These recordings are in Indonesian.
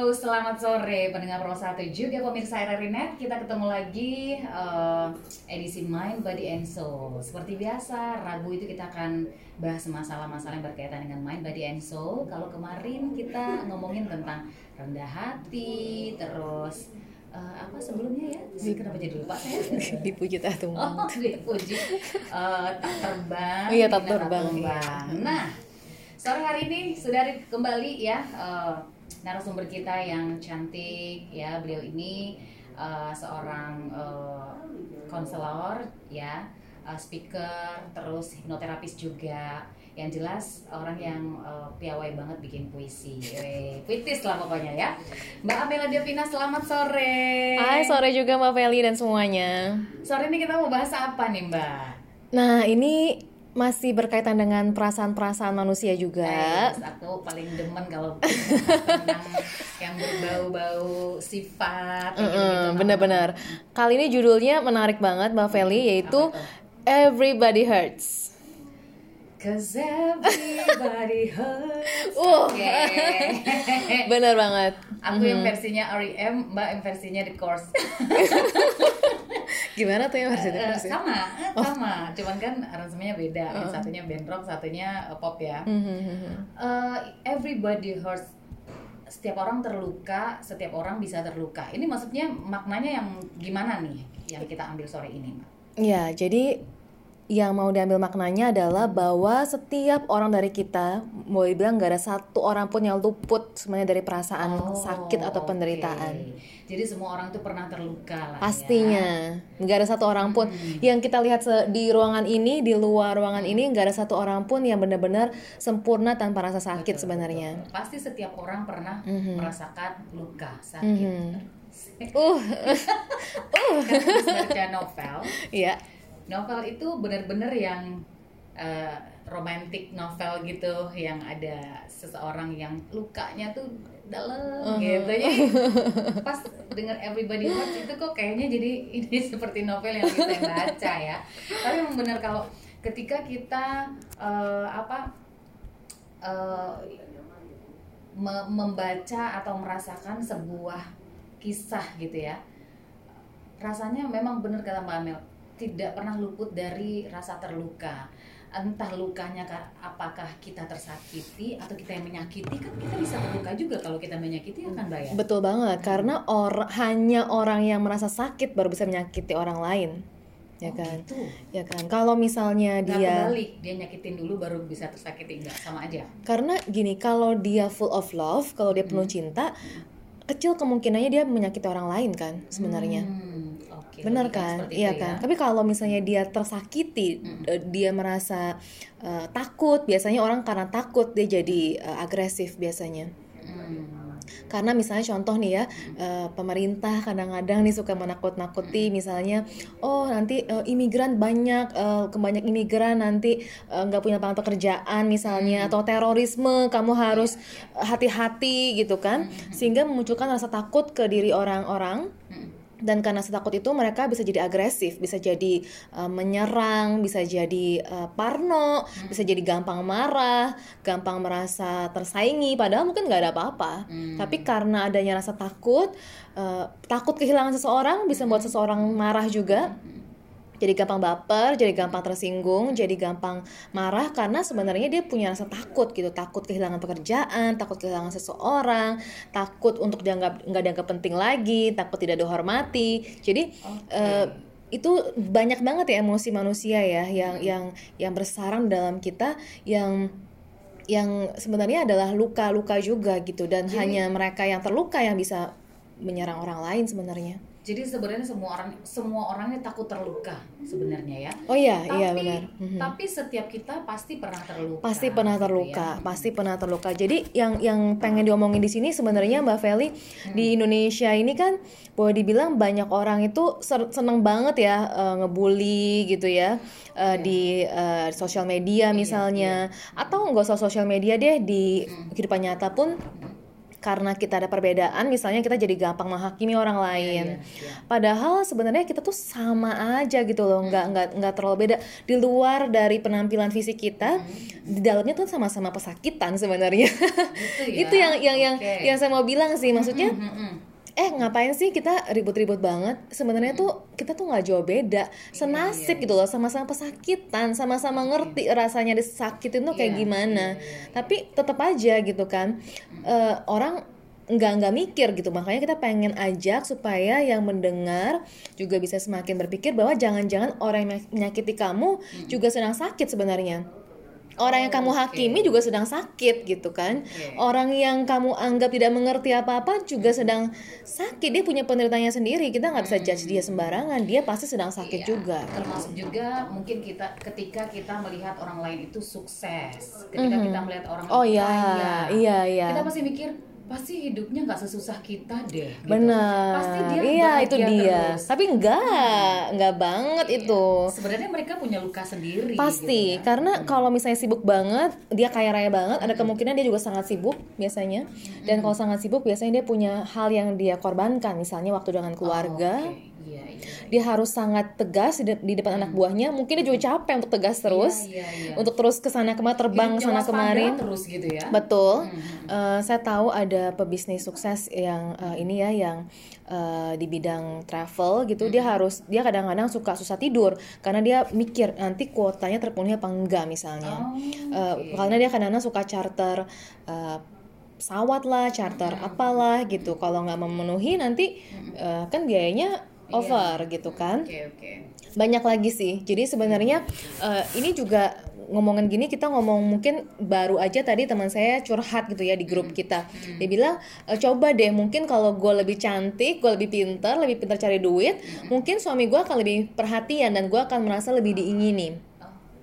Halo, selamat sore pendengar Pro 1 juga pemirsa RRI Net. Kita ketemu lagi uh, edisi Mind, Body and Soul. Seperti biasa, Rabu itu kita akan bahas masalah-masalah yang berkaitan dengan Mind, Body and Soul. Kalau kemarin kita ngomongin tentang rendah hati, terus uh, apa sebelumnya ya? Kenapa jadi lupa saya? dipuji tak tumbang. Oh, dipuji. Uh, tak terbang. Iya, tak terbang. Iya. Nah, sore hari ini sudah kembali ya uh, narasumber kita yang cantik ya. Beliau ini uh, seorang uh, konselor ya. Uh, speaker terus hipnoterapis juga. Yang jelas orang yang uh, piawai banget bikin puisi. Weh, puitis lah pokoknya ya. Mbak Amela Devina selamat sore. Hai sore juga Mbak Feli dan semuanya. Sore ini kita mau bahas apa nih Mbak? Nah ini masih berkaitan dengan perasaan-perasaan manusia juga. Eh, aku paling demen kalau yang berbau-bau sifat. Mm -hmm, Bener-bener. Kali ini judulnya menarik banget, Mbak Feli, yaitu Everybody Hurts. Cause everybody hurts. Uh, okay. bener banget. Aku mm -hmm. yang versinya R.E.M, Mbak yang versinya The Course. Gimana tuh yang The Course? Uh, sama, oh. sama. Cuman kan aransemennya beda. Uh. Yang satunya band rock, satunya pop ya. Mm -hmm. uh, everybody hurts. Setiap orang terluka, setiap orang bisa terluka. Ini maksudnya maknanya yang gimana nih yang kita ambil sore ini, Mbak? Ya, jadi yang mau diambil maknanya adalah bahwa setiap orang dari kita mau dibilang gak ada satu orang pun yang luput sebenarnya dari perasaan oh, sakit atau penderitaan. Okay. Jadi semua orang itu pernah terluka lah. Pastinya, ya. nggak ada satu orang pun hmm. yang kita lihat di ruangan ini, di luar ruangan hmm. ini nggak ada satu orang pun yang benar-benar sempurna tanpa rasa sakit betul, sebenarnya. Betul. Pasti setiap orang pernah hmm. merasakan luka sakit. Hmm. uh, uh. Kan baca novel. Iya. Yeah novel itu benar-benar yang uh, romantic novel gitu yang ada seseorang yang lukanya tuh dalam uh -huh. gitu. Jadi pas dengar Everybody Hurts itu kok kayaknya jadi ini seperti novel yang kita baca ya. Tapi memang benar kalau ketika kita uh, apa uh, me membaca atau merasakan sebuah kisah gitu ya rasanya memang benar kata Mbak Amel tidak pernah luput dari rasa terluka. Entah lukanya apakah kita tersakiti atau kita yang menyakiti kan kita bisa terluka juga. Kalau kita menyakiti akan bayar betul banget karena or hanya orang yang merasa sakit baru bisa menyakiti orang lain. Ya oh, kan? gitu. ya kan? Kalau misalnya Nggak dia kebalik dia nyakitin dulu baru bisa tersakiti. Enggak sama aja. Karena gini kalau dia full of love kalau dia penuh hmm. cinta kecil kemungkinannya dia menyakiti orang lain kan sebenarnya. Hmm okay, benar kan? iya kan? ya. tapi kalau misalnya dia tersakiti hmm. dia merasa uh, takut biasanya orang karena takut dia jadi uh, agresif biasanya. Hmm. karena misalnya contoh nih ya uh, pemerintah kadang-kadang nih suka menakut-nakuti misalnya oh nanti uh, imigran banyak uh, banyak imigran nanti nggak uh, punya lapangan pekerjaan misalnya hmm. atau terorisme kamu harus hati-hati gitu kan? Sehingga memunculkan rasa takut ke diri orang-orang dan karena setakut itu mereka bisa jadi agresif, bisa jadi uh, menyerang, bisa jadi uh, parno, hmm. bisa jadi gampang marah, gampang merasa tersaingi. Padahal mungkin nggak ada apa-apa. Hmm. Tapi karena adanya rasa takut, uh, takut kehilangan seseorang bisa membuat seseorang marah juga. Hmm jadi gampang baper, jadi gampang tersinggung, jadi gampang marah karena sebenarnya dia punya rasa takut gitu, takut kehilangan pekerjaan, takut kehilangan seseorang, takut untuk dianggap nggak dianggap penting lagi, takut tidak dihormati. Jadi okay. uh, eh, itu banyak banget ya emosi manusia ya yang yang yang bersarang dalam kita yang yang sebenarnya adalah luka-luka juga gitu dan Jadi, hanya mereka yang terluka yang bisa menyerang orang lain sebenarnya. Jadi sebenarnya semua orang semua orangnya takut terluka sebenarnya ya. Oh iya, tapi, iya benar. Mm-hmm. Tapi setiap kita pasti pernah terluka. Pasti pernah gitu terluka, ya. pasti pernah terluka. Jadi yang yang pengen diomongin di sini sebenarnya Mbak Feli hmm. di Indonesia ini kan boleh dibilang banyak orang itu seneng banget ya uh, ngebully gitu ya uh, di uh, sosial media iya, misalnya iya, iya. atau nggak usah sosial media deh di hmm. kehidupan nyata pun karena kita ada perbedaan misalnya kita jadi gampang menghakimi orang lain Iya, iya. padahal sebenarnya kita tuh sama aja gitu loh nggak nggak nggak terlalu beda di luar dari penampilan fisik kita di dalamnya tuh sama-sama pesakitan sebenarnya Gitu ya. itu yang yang yang Oke. yang saya mau bilang sih maksudnya Mm-mm. Eh ngapain sih kita ribut-ribut banget? Sebenarnya tuh kita tuh nggak jauh beda. Senasib iya, gitu loh sama-sama pesakitan sama-sama ngerti rasanya disakitin tuh kayak Iya, gimana. iya, iya, tapi tetap aja gitu kan eh, orang nggak nggak mikir gitu. Makanya kita pengen ajak supaya yang mendengar juga bisa semakin berpikir bahwa jangan-jangan orang yang menyakiti kamu juga sedang sakit sebenarnya orang yang kamu Oke. hakimi juga sedang sakit gitu kan. Oke. orang yang kamu anggap tidak mengerti apa-apa juga sedang sakit. Dia punya penderitanya sendiri. Kita nggak bisa judge dia sembarangan. Dia pasti sedang sakit Iya, juga. Termasuk juga mungkin kita ketika kita melihat orang lain itu sukses. Ketika kita melihat orang Oh, lain iya. kaya. Iya, iya. kita pasti mikir pasti hidupnya nggak sesusah kita deh gitu. benar pasti dia iya itu dia terus. tapi enggak enggak banget Iya. itu sebenarnya mereka punya luka sendiri Pasti, gitu ya. karena kalau misalnya sibuk banget, dia kaya raya banget, ada kemungkinan dia juga sangat sibuk biasanya. Dan kalau sangat sibuk, biasanya dia punya hal yang dia korbankan, misalnya waktu dengan keluarga. Oke, iya, iya. Dia harus sangat tegas di, di depan anak buahnya. Mungkin dia juga capek untuk tegas terus, iya, iya. untuk terus ke sana kemari terbang ke sana kemari. terus gitu ya Betul. Eh, saya tahu ada pebisnis sukses yang eh, ini ya yang eh, di bidang travel gitu dia harus dia kadang-kadang suka susah tidur karena dia mikir nanti kuotanya terpenuhi apa enggak misalnya. Oh, Eh, karena dia kadang-kadang suka charter eh, pesawat lah, charter apalah gitu. Kalau nggak memenuhi nanti eh, kan biayanya over gitu kan oke oke banyak lagi sih. Jadi sebenarnya eh, ini juga ngomongin gini kita ngomong mungkin baru aja tadi teman saya curhat gitu ya di grup kita. Dia bilang "E, coba deh mungkin kalau gue lebih cantik, gue lebih pintar, lebih pintar cari duit, mungkin suami gue akan lebih perhatian dan gue akan merasa lebih diingini.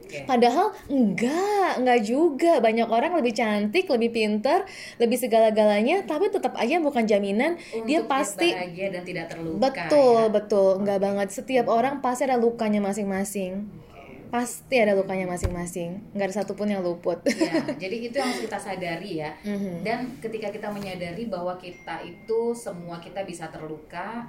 Oke Padahal enggak, enggak juga. Banyak orang lebih cantik, lebih pintar, lebih segala-galanya, tapi tetap aja bukan jaminan dia Untuk pasti bahagia dan tidak terluka Betul, ya. betul. Enggak banget. Setiap orang pasti ada lukanya masing-masing. Pasti ada lukanya masing-masing. Enggak ada satupun yang luput. Ya, jadi itu yang harus kita sadari ya. Mhm. Dan ketika kita menyadari bahwa kita itu semua kita bisa terluka,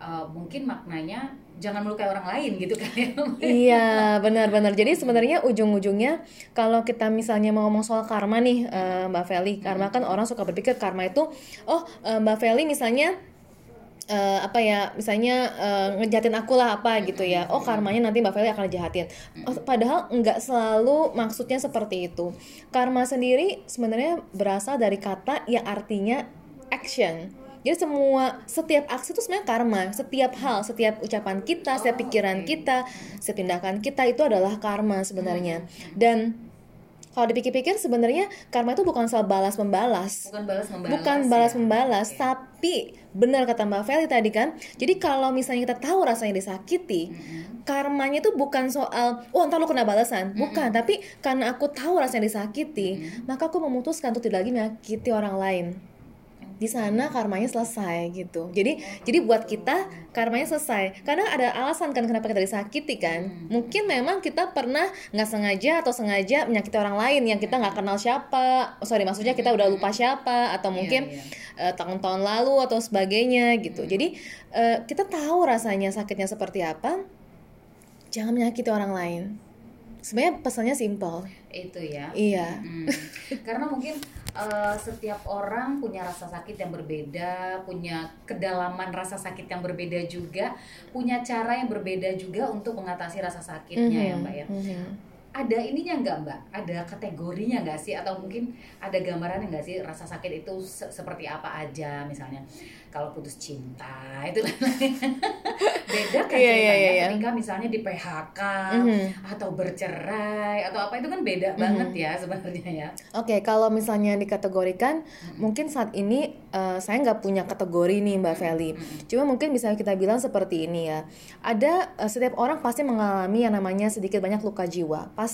eh, mungkin maknanya jangan melukai orang lain gitu kan ya. iya, benar-benar. Jadi sebenarnya ujung-ujungnya kalau kita misalnya mau ngomong soal karma nih, eh, Mbak Feli, karena kan orang suka berpikir karma itu, oh eh, Mbak Feli misalnya eh, apa ya misalnya eh, ngejahatin aku lah apa gitu ya. Oh karmanya nanti mbak Feli akan jahatin. Oh, padahal nggak selalu maksudnya seperti itu. Karma sendiri sebenarnya berasal dari kata yang artinya action jadi semua setiap aksi itu sebenarnya karma. Setiap hal setiap ucapan kita setiap pikiran kita setiap tindakan kita itu adalah karma sebenarnya. Dan kalau dipikir-pikir sebenarnya karma itu bukan soal balas membalas Bukan balas membalas. bukan ya. balas membalas tapi benar kata Mbak Feli tadi kan jadi kalau misalnya kita tahu rasanya disakiti karmanya itu bukan soal oh ntar lu kena balasan. Bukan tapi karena aku tahu rasanya disakiti maka aku memutuskan untuk tidak lagi menyakiti orang lain di sana karmanya selesai gitu. Jadi jadi buat kita karmanya selesai. Karena ada alasan kan kenapa kita disakiti kan. Mungkin memang kita pernah nggak sengaja atau sengaja menyakiti orang lain yang kita nggak kenal siapa. Sorry maksudnya kita udah lupa siapa atau mungkin iya. eh, tahun-tahun lalu atau sebagainya gitu. Jadi eh, kita tahu rasanya sakitnya seperti apa. Jangan menyakiti orang lain sebenarnya pesannya simpel Itu ya. iya Hmm. Karena mungkin eh, setiap orang punya rasa sakit yang berbeda, punya kedalaman rasa sakit yang berbeda juga, punya cara yang berbeda juga untuk mengatasi rasa sakitnya ya Mhm, Mbak ya. mhm. Ada ininya nggak Mbak? Ada kategorinya nggak sih? Atau mungkin ada gambaran nggak sih rasa sakit itu se- seperti apa aja misalnya? Kalau putus cinta itu beda kan Iya, iya, ceritanya iya, iya. ketika misalnya di PHK Mhm. atau bercerai atau apa itu kan beda banget ya sebenarnya ya. Oke, kalau misalnya dikategorikan, mungkin saat ini eh, saya nggak punya kategori nih Mbak Feli. Cuma mungkin bisa kita bilang seperti ini ya. Ada eh, setiap orang pasti mengalami yang namanya sedikit banyak luka jiwa, pasti.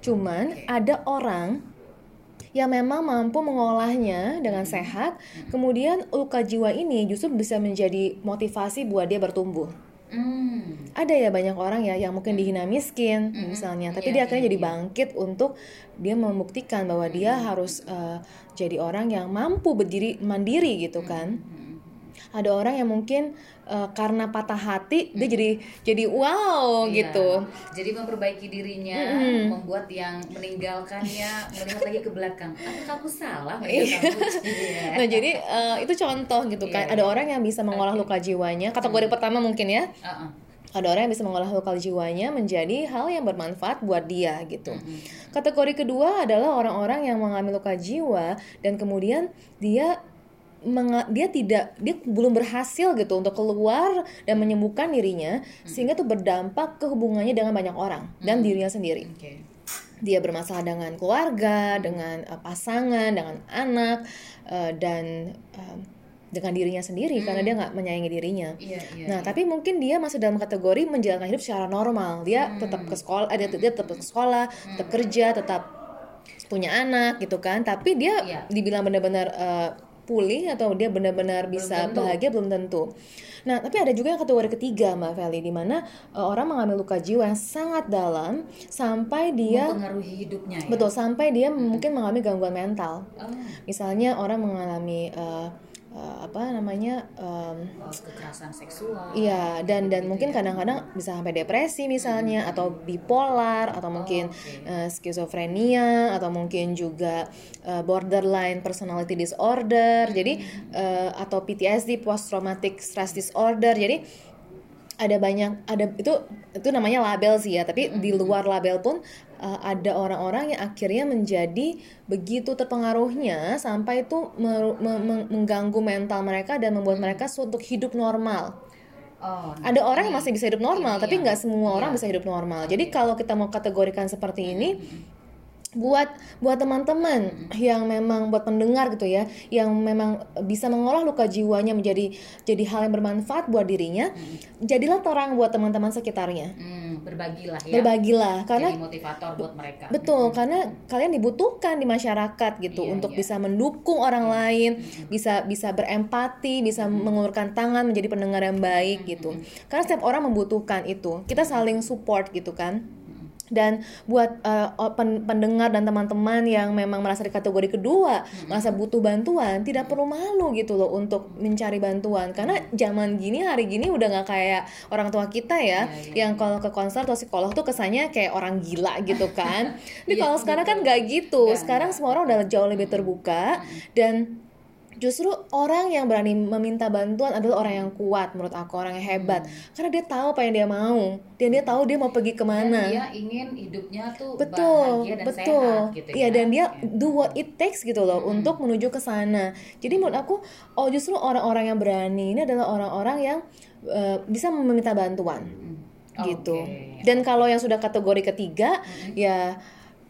Cuman ada orang yang memang mampu mengolahnya dengan sehat, kemudian luka jiwa ini justru bisa menjadi motivasi buat dia bertumbuh. Hmm. Ada ya banyak orang ya yang mungkin dihina miskin hmm. misalnya, tapi yeah, dia akhirnya yeah, jadi iya. bangkit untuk dia membuktikan bahwa dia hmm. harus uh, jadi orang yang mampu berdiri mandiri gitu kan. Hmm. Ada orang yang mungkin uh, karena patah hati hmm. dia jadi jadi wow iya. gitu jadi memperbaiki dirinya hmm. membuat yang meninggalkannya melihat lagi ke belakang apakah aku salah iya. nah jadi uh, itu contoh gitu kan yeah. ada orang yang bisa mengolah okay. luka jiwanya kategori hmm. pertama mungkin ya uh -uh ada orang yang bisa mengolah luka jiwanya menjadi hal yang bermanfaat buat dia gitu. Mm-hmm. Kategori kedua adalah orang-orang yang mengalami luka jiwa dan kemudian dia dia tidak dia belum berhasil gitu untuk keluar dan menyembuhkan dirinya hmm. sehingga itu berdampak ke hubungannya dengan banyak orang dan hmm. dirinya sendiri. Okay. Dia bermasalah dengan keluarga, dengan uh, pasangan, dengan anak uh, dan uh, dengan dirinya sendiri hmm. karena dia nggak menyayangi dirinya. Yeah, yeah, nah, yeah. tapi mungkin dia masih dalam kategori menjalankan hidup secara normal. Dia hmm. tetap ke sekolah, dia, dia tetap ke sekolah, hmm. tetap kerja, tetap punya anak gitu kan. Tapi dia yeah. dibilang benar-benar uh, pulih atau dia benar-benar bisa belum bahagia belum tentu. Nah, tapi ada juga yang kategori ketiga Mbak Feli di mana uh, orang mengalami luka jiwa yang sangat dalam sampai dia mempengaruhi hidupnya ya. Betul, sampai dia hmm. mungkin mengalami gangguan mental. Oh. Misalnya orang mengalami uh, uh, apa namanya um, kekerasan seksual iya dan dan gitu mungkin ya. kadang-kadang ya. bisa sampai depresi misalnya hmm. atau bipolar atau mungkin oh, okay. uh, skizofrenia atau mungkin juga uh, borderline personality disorder hmm. jadi uh, atau PTSD post traumatic stress disorder jadi ada banyak ada itu itu namanya label sih ya tapi mm -hmm. di luar label pun uh, ada orang-orang yang akhirnya menjadi begitu terpengaruhnya sampai itu mengganggu mental mereka dan membuat mereka untuk hidup normal. Oh, ada orang yang masih bisa hidup normal, iya, tapi nggak semua iya. orang bisa hidup normal. Jadi kalau kita mau kategorikan seperti ini, buat buat teman-teman yang memang buat pendengar gitu ya yang memang bisa mengolah luka jiwanya menjadi jadi hal yang bermanfaat buat dirinya hmm. jadilah terang buat teman-teman sekitarnya hmm, berbagilah ya berbagilah karena jadi motivator buat mereka betul hmm. karena kalian dibutuhkan di masyarakat gitu iya, untuk iya. bisa mendukung orang iya. lain hmm. bisa bisa berempati bisa hmm. mengulurkan tangan menjadi pendengar yang baik hmm. gitu karena setiap orang membutuhkan itu kita saling support gitu kan dan buat uh, pendengar dan teman-teman yang memang merasa di kategori kedua hmm. merasa butuh bantuan tidak perlu malu gitu loh untuk mencari bantuan. Karena zaman gini hari gini udah nggak kayak orang tua kita ya, ya, ya yang iya. kalau ke konser atau psikolog tuh kesannya kayak orang gila gitu kan. Tapi ya, kalau sekarang kan nggak gitu. Ya, sekarang semua orang udah jauh lebih terbuka dan justru orang yang berani meminta bantuan adalah orang yang kuat menurut aku orang yang hebat hmm. karena dia tahu apa yang dia mau dan dia tahu dia mau pergi ke mana dan dia ingin hidupnya tuh betul bahagia dan betul sehat, gitu iya ya. dan dia do what it takes gitu loh hmm. untuk menuju ke sana jadi menurut aku oh justru orang-orang yang berani ini adalah orang-orang yang uh, bisa meminta bantuan hmm. gitu okay. dan kalau yang sudah kategori ketiga hmm. ya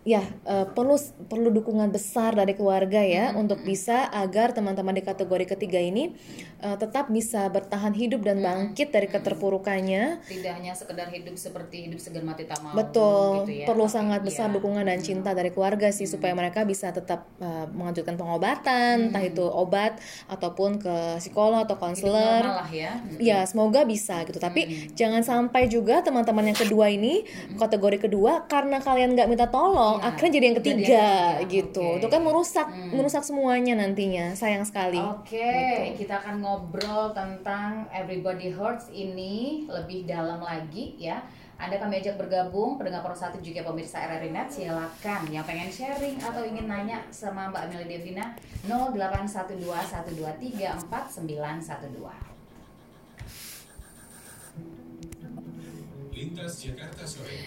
ya uh, perlu perlu dukungan besar dari keluarga ya hmm. untuk bisa agar teman-teman di kategori ketiga ini uh, tetap bisa bertahan hidup dan bangkit dari keterpurukannya. Tidak hanya sekedar hidup seperti hidup segar mati tak mau. Betul, gitu ya. perlu Tapi sangat iya. besar dukungan dan cinta dari keluarga sih hmm. supaya mereka bisa tetap uh, mengajukan pengobatan, hmm. entah itu obat ataupun ke psikolog atau konselor. ya. Ya, semoga bisa gitu. Tapi hmm. jangan sampai juga teman-teman yang kedua ini hmm. kategori kedua karena kalian nggak minta tolong ya. akhirnya jadi yang ketiga jadi yang gitu okay. itu kan merusak hmm. merusak semuanya nantinya sayang sekali oke okay. gitu. kita akan ngobrol tentang everybody hurts ini lebih dalam lagi ya anda kami ajak bergabung pendengar satu juga pemirsa RRI Net silakan yang pengen sharing atau ingin nanya sama Mbak Amelia Devina 081212349912 Lintas Jakarta Sore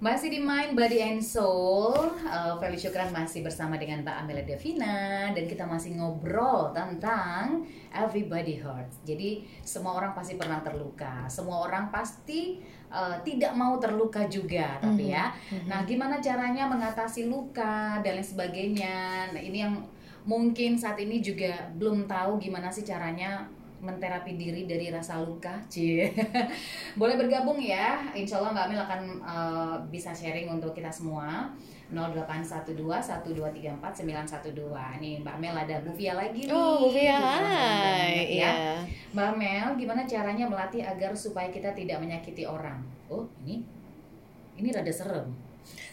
masih di Mind, Body and Soul, uh, Feli Syukran masih bersama dengan Mbak Amelia Devina dan kita masih ngobrol tentang Everybody Hurts. Jadi semua orang pasti pernah terluka, semua orang pasti uh, tidak mau terluka juga, tapi mm -hmm. ya. Mm-hmm. Nah, gimana caranya mengatasi luka dan lain sebagainya? Nah, ini yang mungkin saat ini juga belum tahu gimana sih caranya menterapi diri dari rasa luka, cie. Boleh bergabung ya. Insya Allah Mbak Amel akan uh, bisa sharing untuk kita semua. 0812 1234 912 Nih Mbak Mel ada Bu Fia lagi nih Oh Bu Fia hai ya. Mbak Mel gimana caranya melatih agar supaya kita tidak menyakiti orang Oh ini ini rada serem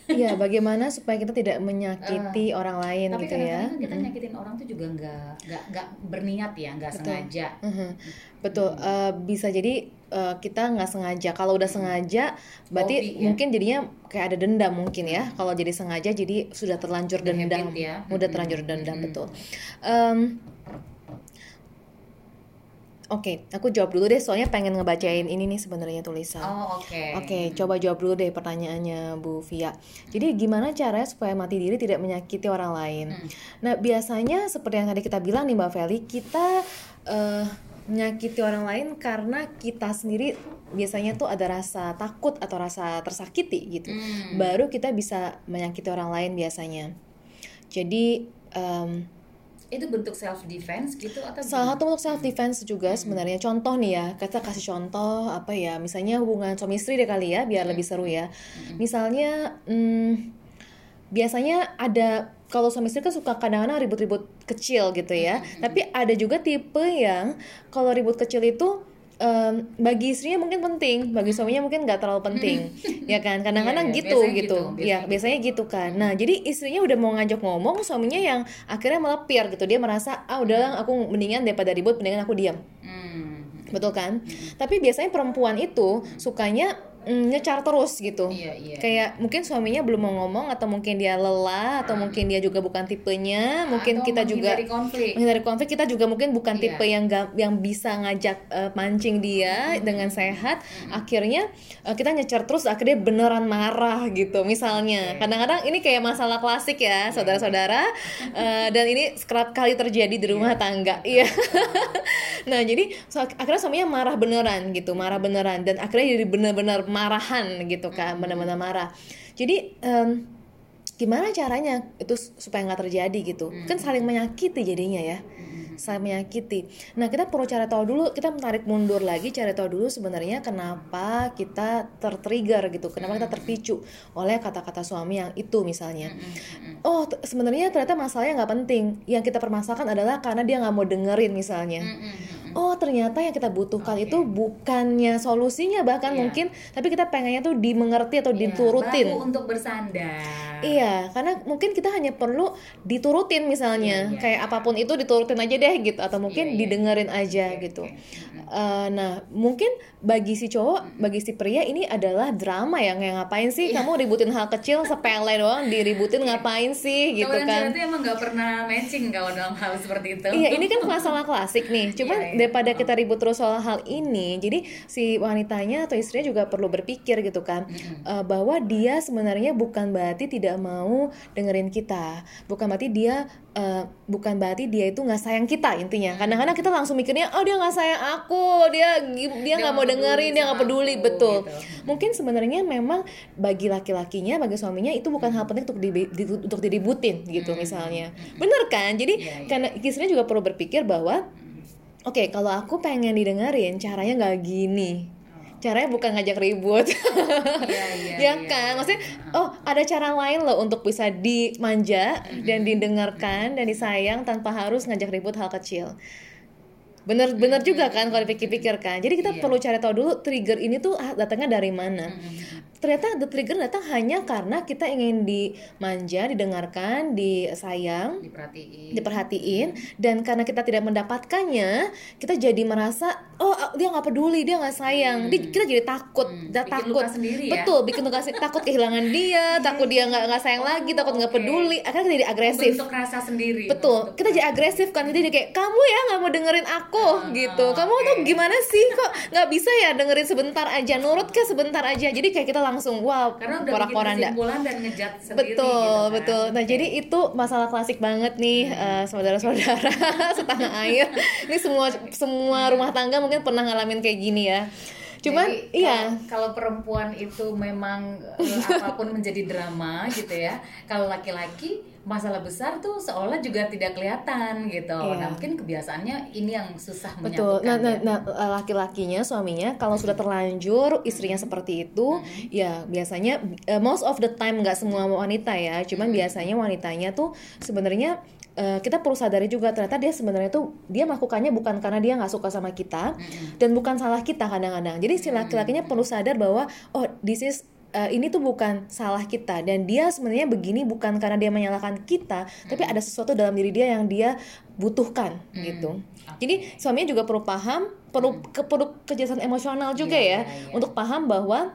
Iya, bagaimana supaya kita tidak menyakiti uh, orang lain tapi gitu ya? Tapi kita nyakitin orang tuh juga nggak nggak nggak berniat ya, nggak sengaja. Uh -huh. Betul, hmm. uh, bisa jadi uh, kita nggak sengaja. Kalau udah sengaja, berarti Hobi, ya? mungkin jadinya kayak ada dendam mungkin ya. Kalau jadi sengaja, jadi sudah terlanjur dendam, ya? udah terlanjur dendam hmm. betul. Um, Oke, okay, aku jawab dulu deh soalnya pengen ngebacain ini nih sebenarnya tulisan. Oh, oke. Okay. Oke, okay, coba jawab dulu deh pertanyaannya Bu Via. Jadi gimana caranya supaya mati diri tidak menyakiti orang lain? Hmm. Nah, biasanya seperti yang tadi kita bilang nih Mbak Feli, kita uh, menyakiti orang lain karena kita sendiri biasanya tuh ada rasa takut atau rasa tersakiti gitu. Hmm. Baru kita bisa menyakiti orang lain biasanya. Jadi um, itu bentuk self defense gitu atau salah satu bentuk self defense juga hmm. sebenarnya contoh nih ya kita kasih contoh apa ya misalnya hubungan suami istri deh kali ya biar hmm. lebih seru ya hmm. misalnya hmm, biasanya ada kalau suami istri kan suka kadang-kadang ribut-ribut kecil gitu ya hmm. tapi ada juga tipe yang kalau ribut kecil itu um, bagi istrinya mungkin penting, bagi suaminya mungkin nggak terlalu penting, ya kan? Kadang-kadang yeah, yeah, gitu biasanya gitu, gitu. ya biasanya gitu kan. Nah jadi istrinya udah mau ngajak ngomong, suaminya yang akhirnya melepir gitu, dia merasa ah udahlah aku mendingan daripada ribut, mendingan aku diam. Hmm. Betul kan? Hmm. Tapi biasanya perempuan itu sukanya mm, nyecar terus gitu. Iya, iya. Kayak mungkin suaminya belum mau ngomong atau mungkin dia lelah atau hmm. mungkin dia juga bukan tipenya, mungkin atau kita juga konflik. menghindari konflik kita juga mungkin bukan iya. tipe yang yang bisa ngajak uh, mancing dia hmm. dengan sehat. Hmm. Akhirnya uh, kita nyecar terus akhirnya beneran marah gitu. Misalnya, kadang-kadang ini kayak masalah klasik ya, iya. saudara-saudara. Uh, dan ini kerap kali terjadi di rumah yeah. tangga. Iya. nah, jadi so, akhirnya suaminya marah beneran gitu, marah beneran dan akhirnya jadi bener-bener marahan gitu kan benar-benar marah. Jadi um, gimana caranya itu supaya nggak terjadi gitu? Hmm. kan saling menyakiti jadinya ya. Hmm. saling menyakiti. Nah kita perlu cari tahu dulu kita menarik mundur lagi cari tahu dulu sebenarnya kenapa kita tertrigger gitu kenapa kita terpicu oleh kata-kata suami yang itu misalnya. Hmm, oh sebenarnya ternyata masalahnya nggak penting. Yang kita permasalahkan adalah karena dia nggak mau dengerin misalnya oh ternyata yang kita butuhkan okay. itu bukannya solusinya bahkan yeah. mungkin tapi kita pengennya tuh dimengerti atau yeah, diturutin bahu untuk bersandar iya karena mungkin kita hanya perlu diturutin misalnya yeah, yeah. kayak apa pun itu diturutin aja deh gitu atau mungkin yeah, yeah. didengerin aja okay, gitu okay. Uh, nah mungkin bagi si cowok bagi si pria ini adalah drama yang kayak ngapain sih? Yeah. kamu ributin hal kecil sepele doang diributin iya. ngapain sih? Gitu kan. itu emang nggak pernah matching kalau dalam hal seperti itu. Iya ini kan masalah klasik nih. Cuman yeah, yeah daripada kita ribut terus soal hal ini jadi si wanitanya atau istrinya juga perlu berpikir gitu kan mm-hmm. uh, bahwa dia sebenarnya bukan berarti tidak mau dengerin kita. Bukan berarti dia uh, bukan berarti dia itu nggak sayang kita intinya kadang-kadang kita langsung mikirnya oh dia nggak sayang aku dia dia nggak mau dengerin dia nggak peduli aku, betul gitu. mungkin sebenarnya memang bagi laki-lakinya bagi suaminya itu bukan hal penting untuk di, di untuk diributin gitu hmm. misalnya bener kan jadi yeah, yeah. karena istrinya juga perlu berpikir bahwa Oke, okay, kalau aku pengen didengerin, caranya nggak gini. Caranya bukan ngajak ribut, iya, iya, ya iya, kan? Iya. Maksudnya, oh ada cara lain loh untuk bisa dimanja dan didengarkan dan disayang tanpa harus ngajak ribut hal kecil. Bener bener juga kan kalau dipikir-pikir kan jadi kita iya. perlu cari tahu dulu trigger ini tuh datangnya dari mana ternyata the trigger datang hanya karena kita ingin dimanja, didengarkan, disayang, diperhatiin, diperhatiin, dan karena kita tidak mendapatkannya, kita jadi merasa oh dia nggak peduli, dia nggak sayang, hmm. dia, kita jadi takut, hmm. bikin takut, luka sendiri ya? betul, bikin luka takut kehilangan dia, takut dia nggak nggak sayang oh, lagi, takut nggak okay. peduli, akhirnya kita jadi agresif. Untuk rasa sendiri. Betul, kita jadi agresif kan, jadi kayak kamu ya nggak mau dengerin aku uh, gitu, kamu okay. tuh gimana sih kok nggak bisa ya dengerin sebentar aja, nurut ke sebentar aja, jadi kayak kita langsung wow karena udah bikin kesimpulan dan ngejat sendiri betul gitu kan. betul nah okay. jadi itu masalah klasik banget nih hmm. uh, saudara-saudara setanah air ini semua semua rumah tangga mungkin pernah ngalamin kayak gini ya cuman Jadi, iya kalau, kalau perempuan itu memang uh, apa pun menjadi drama gitu ya kalau laki-laki masalah besar tuh seolah juga tidak kelihatan gitu. Iya. Nah, mungkin kebiasaannya ini yang susah Betul. Nah, nah, ya. nah, laki-lakinya, suaminya, kalau sudah terlanjur istrinya seperti itu, ya biasanya eh, most of the time nggak semua wanita ya, cuman biasanya wanitanya tuh sebenarnya eh, kita perlu sadari juga ternyata dia sebenarnya tuh dia melakukannya bukan karena dia nggak suka sama kita dan bukan salah kita kadang-kadang. Jadi si laki-lakinya perlu sadar bahwa oh this is eh, ini tuh bukan salah kita dan dia sebenarnya begini bukan karena dia menyalahkan kita, tapi ada sesuatu dalam diri dia yang dia butuhkan gitu. Jadi suaminya juga perlu paham, perlu ke, perlu kejelasan emosional juga Iya, ya iya, iya. untuk paham bahwa